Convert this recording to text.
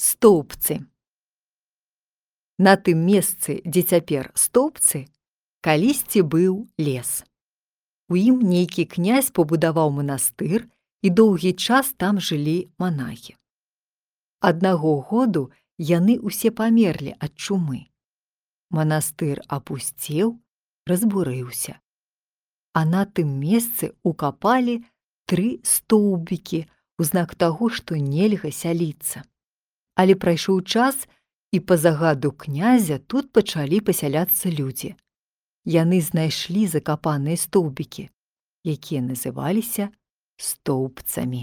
стоўбцы. На тым месцы, дзе цяпер стоўбцы, калісьці быў лес. У ім нейкі князь пабудаваў манастыр і доўгі час там жылі манахі. Аднаго году яны ўсе памерлі ад чумы. Манастыр апусцеў, разбурыўся. А на тым месцы укапалі тры стоўбікі у знак таго, што нельга сяліцца. Але прайшоў час, і па загаду князя тут пачалі пасяляцца людзі. Яны знайшлі закапаныя стоўбікі, якія называліся стоўбцамі.